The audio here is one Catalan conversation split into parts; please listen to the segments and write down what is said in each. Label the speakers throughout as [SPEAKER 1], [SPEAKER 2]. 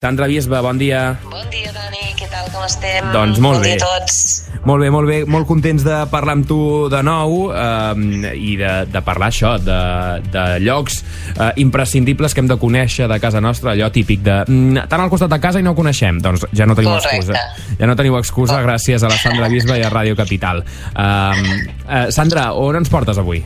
[SPEAKER 1] Sandra Bisba, bon dia.
[SPEAKER 2] Bon dia, Dani, què tal, com estem?
[SPEAKER 1] Doncs molt
[SPEAKER 2] bon
[SPEAKER 1] bé.
[SPEAKER 2] dia a tots.
[SPEAKER 1] Molt bé, molt bé, molt contents de parlar amb tu de nou eh, i de, de parlar això, de, de llocs eh, imprescindibles que hem de conèixer de casa nostra, allò típic de mm, tant al costat de casa i no ho coneixem, doncs ja no teniu
[SPEAKER 2] Correcte.
[SPEAKER 1] excusa. Ja no teniu excusa gràcies a la Sandra Bisba i a Ràdio Capital. Eh, eh, Sandra, on ens portes avui?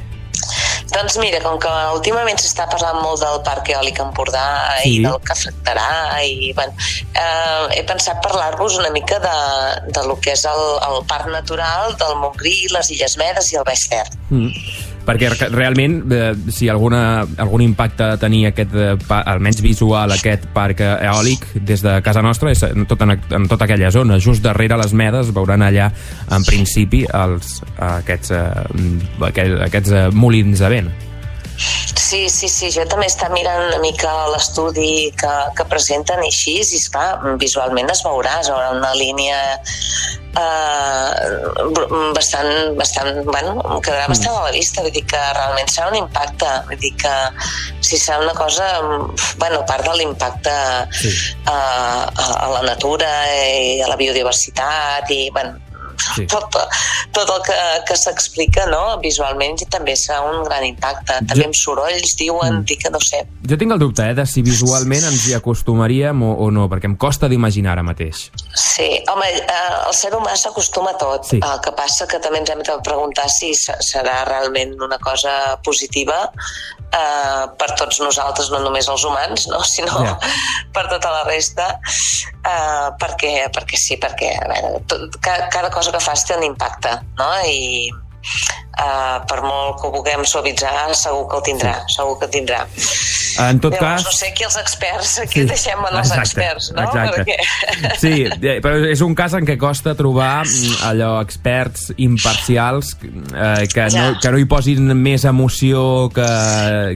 [SPEAKER 2] Doncs mira, com que últimament s'està parlant molt del Parc Eòlic Empordà
[SPEAKER 1] Sí.
[SPEAKER 2] i del que afectarà, i, bueno, eh, he pensat parlar-vos una mica de, de lo que és el, el Parc Natural del Montgrí, les Illes Medes i el Baix Ter.
[SPEAKER 1] Mm. Perquè re- realment, eh, si alguna, algun impacte tenia aquest, eh, almenys visual, aquest parc eòlic des de casa nostra, és en tota, en tota aquella zona. Just darrere les medes veuran allà, en principi, els, aquests, eh, aquell, aquests eh, molins de vent.
[SPEAKER 2] Sí, sí, sí, jo també està mirant una mica l'estudi que, que presenten i així, i esclar, visualment es veurà, es veurà una línia eh, bastant, bastant, bueno, quedarà bastant a la vista, vull dir que realment serà un impacte, vull dir que si serà una cosa, bueno, a part de l'impacte
[SPEAKER 1] Sí.
[SPEAKER 2] a, a, a la natura i a la biodiversitat i, bueno,
[SPEAKER 1] Sí.
[SPEAKER 2] tot, tot el que, que s'explica no? visualment i també serà un gran impacte. També amb sorolls, diuen,
[SPEAKER 1] Mm.
[SPEAKER 2] dic que no sé.
[SPEAKER 1] Jo tinc el dubte eh, de si visualment ens hi acostumaríem o, o no, perquè em costa d'imaginar ara mateix.
[SPEAKER 2] Sí, home, eh, el ser humà s'acostuma a tot.
[SPEAKER 1] Sí.
[SPEAKER 2] El que passa que també ens hem de preguntar si se- serà realment una cosa positiva eh, per tots nosaltres, no només els humans, no? sinó
[SPEAKER 1] Ja.
[SPEAKER 2] per tota la resta, eh, perquè, perquè sí, perquè a veure, tot, cada, cada cosa que fas té un impacte, no? I eh, per molt que ho vulguem suavitzar, segur que el tindrà, segur que el tindrà.
[SPEAKER 1] En tot
[SPEAKER 2] Llavors,
[SPEAKER 1] cas...
[SPEAKER 2] no sé, aquí els experts, aquí
[SPEAKER 1] Sí,
[SPEAKER 2] deixem en els
[SPEAKER 1] exacte,
[SPEAKER 2] experts, no?
[SPEAKER 1] exacte.
[SPEAKER 2] Perquè...
[SPEAKER 1] Sí, però és un cas en què costa trobar mm, allò experts imparcials eh, que, no,
[SPEAKER 2] Ja.
[SPEAKER 1] que no hi posin més emoció que,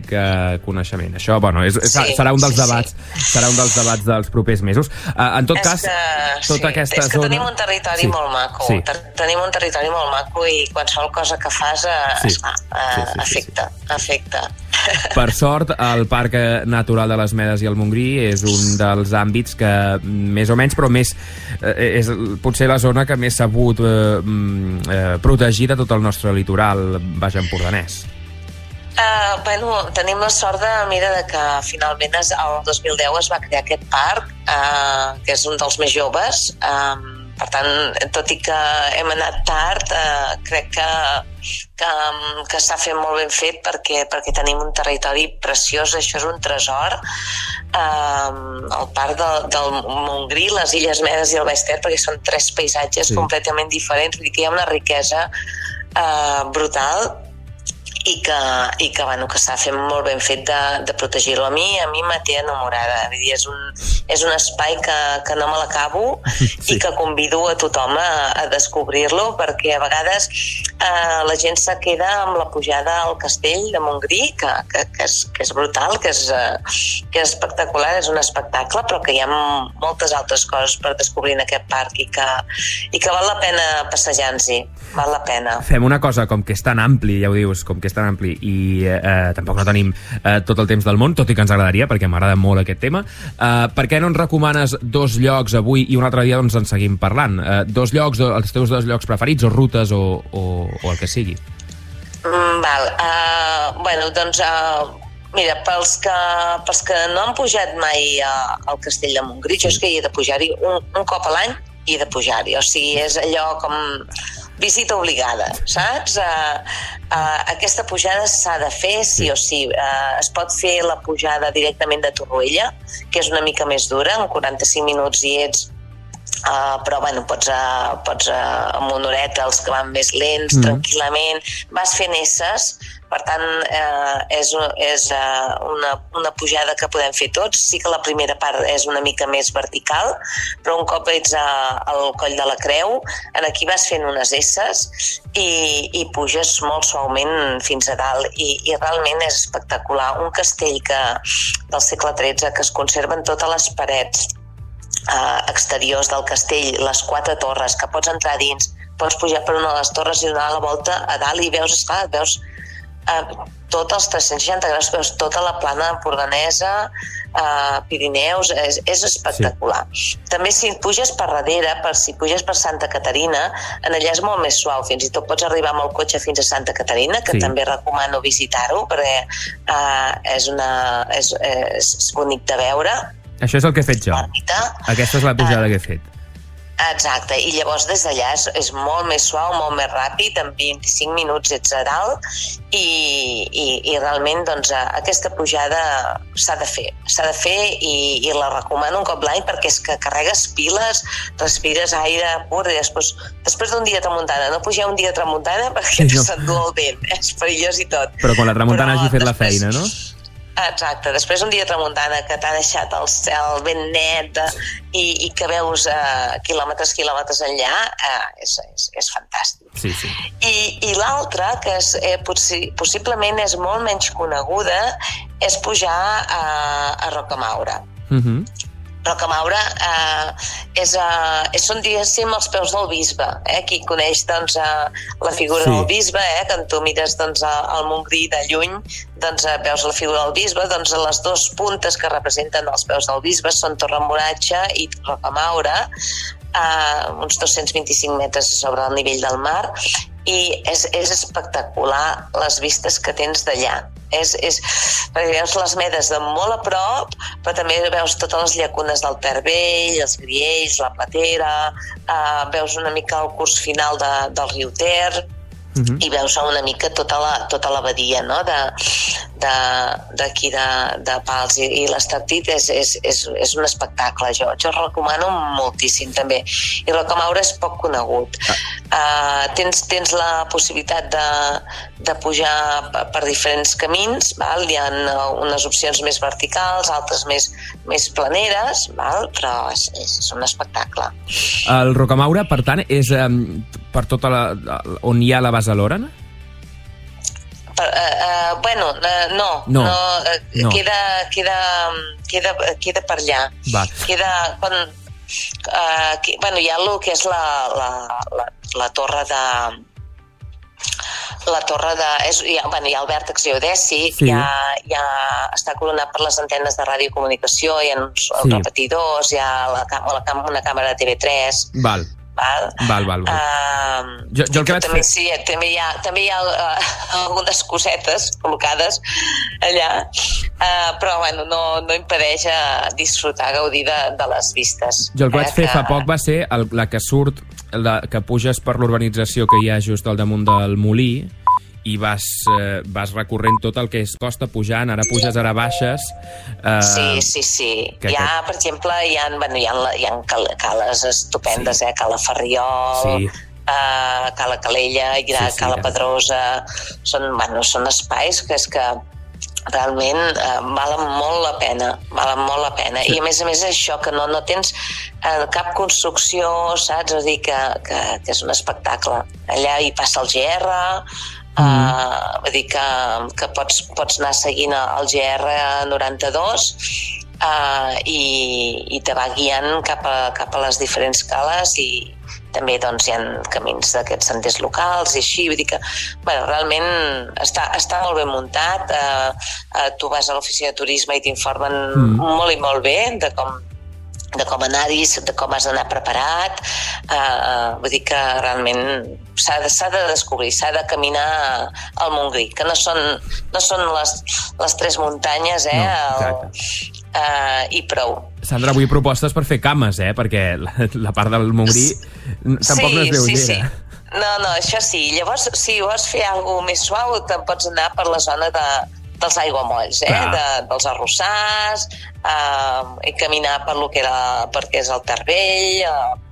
[SPEAKER 1] que coneixement. Això, bueno, és,
[SPEAKER 2] Sí,
[SPEAKER 1] serà un dels
[SPEAKER 2] sí, sí.
[SPEAKER 1] debats serà un dels debats dels propers mesos. Eh, en tot
[SPEAKER 2] és
[SPEAKER 1] cas,
[SPEAKER 2] que,
[SPEAKER 1] tota
[SPEAKER 2] sí,
[SPEAKER 1] aquesta
[SPEAKER 2] és que
[SPEAKER 1] zona...
[SPEAKER 2] tenim un territori
[SPEAKER 1] Sí,
[SPEAKER 2] molt maco.
[SPEAKER 1] sí.
[SPEAKER 2] Ter- Tenim un territori molt maco i qualsevol cosa que fas eh,
[SPEAKER 1] Sí.
[SPEAKER 2] esclar, eh,
[SPEAKER 1] Sí, sí, sí,
[SPEAKER 2] afecta, afecta.
[SPEAKER 1] Per sort, el Parc Natural de les Medes i el Montgrí és un dels àmbits que, més o menys, però més eh, és potser la zona que més s'ha pogut eh, mm, eh, protegir de tot el nostre litoral baix empordanès.
[SPEAKER 2] Uh, bueno, tenim la sort de, mira, de que finalment es, el 2010 es va crear aquest parc, uh, que és un dels més joves. Um, per tant, tot i que hem anat tard, uh, crec que, que, que s'ha fet molt ben fet perquè, perquè tenim un territori preciós, això és un tresor. Um, el parc del, del Montgrí, les Illes Medes i el Baix Ter, perquè són tres paisatges
[SPEAKER 1] Sí.
[SPEAKER 2] completament diferents, vull dir que hi ha una riquesa uh, brutal i que, i que, bueno, que s'ha fet molt ben fet de, de protegir-lo. A mi a mi me té enamorada. Vull dir, és, un, és un espai que, que no me l'acabo
[SPEAKER 1] Sí.
[SPEAKER 2] i que convido a tothom a, a descobrir-lo perquè a vegades eh, la gent se queda amb la pujada al castell de Montgrí, que, que, que, és, que és brutal, que és, eh, que és espectacular, és un espectacle, però que hi ha moltes altres coses per descobrir en aquest parc i que, i que val la pena passejar-nos-hi, val la pena.
[SPEAKER 1] Fem una cosa, com que és tan ampli, ja ho dius, com que és tan ampli, i eh, eh, tampoc no tenim eh, tot el temps del món, tot i que ens agradaria, perquè m'agrada molt aquest tema, eh, per què no ens recomanes dos llocs avui i un altre dia doncs en seguim parlant? Eh, dos llocs, els teus dos llocs preferits, o rutes, o, o, o el que sigui.
[SPEAKER 2] Mm, val, uh, bueno, doncs... Uh, Mira, pels que, pels que no han pujat mai a, al castell de Montgrí, jo és que hi he de pujar-hi un, un cop a l'any i he de pujar-hi. O sigui, és allò com visita obligada, saps? Uh, uh, aquesta pujada s'ha de fer sí o sí. Uh, es pot fer la pujada directament de Torroella, que és una mica més dura, en 45 minuts hi ets Uh, però bueno, pots, uh, pots uh, amb una horeta, els que van més lents, mm. tranquil·lament, vas fent esses, per tant uh, és, és uh, una, una pujada que podem fer tots, sí que la primera part és una mica més vertical, però un cop ets a, al coll de la creu, en aquí vas fent unes esses i, i puges molt suaument fins a dalt. I, i realment és espectacular. Un castell que, del segle XIII que es conserven totes les parets eh, exteriors del castell, les quatre torres, que pots entrar dins, pots pujar per una de les torres i donar la volta a dalt i veus, esclar, veus eh, tots els 360 graus, veus tota la plana empordanesa, eh, Pirineus, és, és espectacular. Sí. També si puges per darrere, per si puges per Santa Caterina, en allà és molt més suau, fins i tot pots arribar amb el cotxe fins a Santa Caterina, que sí. també recomano visitar-ho, perquè eh, és, una, és, és, és bonic de veure.
[SPEAKER 1] Això és el que he fet jo. Aquesta és la pujada uh, que he fet.
[SPEAKER 2] Exacte, i llavors des d'allà és, és molt més suau, molt més ràpid, en 25 minuts ets a dalt i, i, i realment doncs, aquesta pujada s'ha de fer, s'ha de fer i, i la recomano un cop l'any perquè és que carregues piles, respires aire pur i després, després d'un dia de tramuntana, no pugeu un dia de tramuntana perquè sí, no. s'endú el vent, és perillós i tot.
[SPEAKER 1] Però quan la tramuntana Però hagi fet després, la feina, no?
[SPEAKER 2] Exacte, després un dia tramuntana que t'ha deixat el cel ben net i, i que veus uh, quilòmetres, quilòmetres enllà, uh, és, és, és fantàstic.
[SPEAKER 1] Sí, sí.
[SPEAKER 2] I, i l'altra, que és, eh, possi possiblement és molt menys coneguda, és pujar a, a Rocamaura. Uh mhm. -huh. Rocamaura eh, és, eh, són, diguéssim, els peus del bisbe. Eh? Qui coneix doncs, eh, la figura sí. del bisbe, eh? que tu mires doncs, al Montgrí de lluny, doncs, eh, veus la figura del bisbe, doncs les dues puntes que representen els peus del bisbe són Torre Moratge i Rocamaura, eh, uns 225 metres sobre el nivell del mar, i és, és espectacular les vistes que tens d'allà. És, és, perquè veus les medes de molt a prop, però també veus totes les llacunes del Tervell, els Griells, la Platera, eh, veus una mica el curs final de, del riu Ter, uh -huh. i veus una mica tota la, tota la badia no? D'aquí de, de, de, Pals i, i l'Estartit és, és, és, és un espectacle jo, jo recomano moltíssim també i Rocamaura és poc conegut ah. uh, tens, tens la possibilitat de, de pujar per diferents camins val? hi ha unes opcions més verticals altres més, més planeres val? però és, és un espectacle
[SPEAKER 1] el Rocamaura per tant és um, per tota la, on hi ha la base Lorena?
[SPEAKER 2] Uh, uh, bueno, uh, no, no, no, uh, no. Queda, queda, queda, queda per allà.
[SPEAKER 1] Va.
[SPEAKER 2] Queda, quan, uh, que, bueno, hi ha el que és la, la, la, la torre de, la torre de... És, hi, ha, bueno, hi ha el vèrtex geodèsic, sí. hi ha, hi ha, està coronat per les antenes de radiocomunicació, hi ha uns sí. repetidors, hi ha la, la, una càmera de TV3...
[SPEAKER 1] Val. Val? Val, val, val. Uh, jo, jo el que vaig
[SPEAKER 2] també,
[SPEAKER 1] fer...
[SPEAKER 2] Sí, també hi ha, també hi ha uh, algunes cosetes col·locades allà, uh, però bueno, no, no impedeix uh, disfrutar, gaudir de, de les vistes.
[SPEAKER 1] Jo el que vaig eh, fer que... fa poc va ser el, la que surt, la, que puges per l'urbanització que hi ha just al damunt del molí, i vas, eh, vas recorrent tot el que és costa pujant, ara puges, ara baixes.
[SPEAKER 2] Eh, sí, sí, sí. Que, hi ha, per exemple, hi ha, bueno, hi ha, hi ha cales estupendes, sí. eh? Cala Ferriol, sí. Uh, Cala Calella, sí, sí, Cala Pedrosa, són, bueno, són espais que és que realment eh, valen molt la pena, valen molt la pena. Sí. I a més a més això, que no, no tens eh, cap construcció, saps? És a dir, que, que, que és un espectacle. Allà hi passa el GR, Mm. Uh, vull dir que, que pots, pots anar seguint el GR92 uh, i, i te va guiant cap a, cap a les diferents cales i també doncs, hi ha camins d'aquests senders locals i així, vull dir que bueno, realment està, està molt ben muntat uh, uh, tu vas a l'oficina de turisme i t'informen mm. molt i molt bé de com, de com anar-hi, de com has d'anar preparat. Uh, vull dir que realment s'ha de, de descobrir, s'ha de caminar al Montgrí, que no són, no són les, les tres muntanyes, eh? No, el, uh, I prou.
[SPEAKER 1] Sandra, avui propostes per fer cames, eh? Perquè la, la part del Montgrí tampoc
[SPEAKER 2] sí,
[SPEAKER 1] no és lleugera.
[SPEAKER 2] Sí, sí. No, no, això sí. Llavors, si vols fer alguna més suau, te'n pots anar per la zona de, dels aiguamolls, eh? de, dels arrossars, eh, i caminar per lo que era, perquè és el Tervell, eh,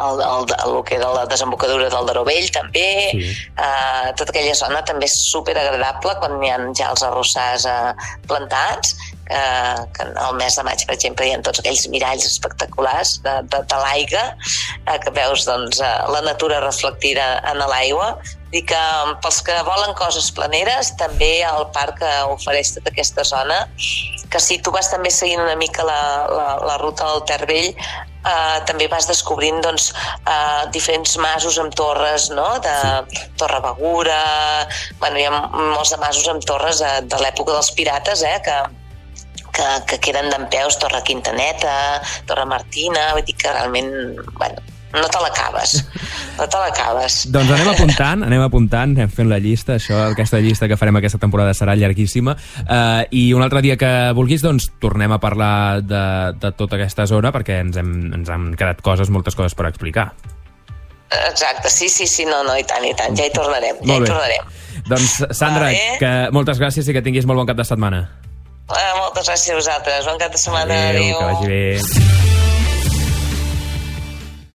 [SPEAKER 2] el, el, el, el que era la desembocadura del Daró Vell també, sí. eh, tota aquella zona també és super agradable quan hi ha ja els arrossars eh, plantats, eh, que al mes de maig, per exemple, hi ha tots aquells miralls espectaculars de, de, de l'aigua, eh, que veus doncs, eh, la natura reflectida en l'aigua, i que pels que volen coses planeres també el parc ofereix tota aquesta zona que si tu vas també seguint una mica la, la, la ruta del Tervell eh, també vas descobrint doncs, eh, diferents masos amb torres, no? de sí. Torre Begura, bueno, hi ha molts de masos amb torres de, de l'època dels pirates, eh, que, que, que queden d'en peus, Torre Quintaneta, Torre Martina, vull dir que realment, bueno, no te l'acabes. No te l'acabes.
[SPEAKER 1] doncs anem apuntant, anem apuntant, anem fent la llista, això, aquesta llista que farem aquesta temporada serà llarguíssima, uh, i un altre dia que vulguis, doncs tornem a parlar de, de tota aquesta zona, perquè ens hem, ens han quedat coses, moltes coses per explicar.
[SPEAKER 2] Exacte, sí, sí, sí, no, no, i tant, i tant, ja hi tornarem, ja hi tornarem.
[SPEAKER 1] Doncs, Sandra, que moltes gràcies i que tinguis molt bon cap de setmana.
[SPEAKER 2] Eh, moltes gràcies a vosaltres, bon cap de setmana, adéu.
[SPEAKER 1] adéu. que vagi bé.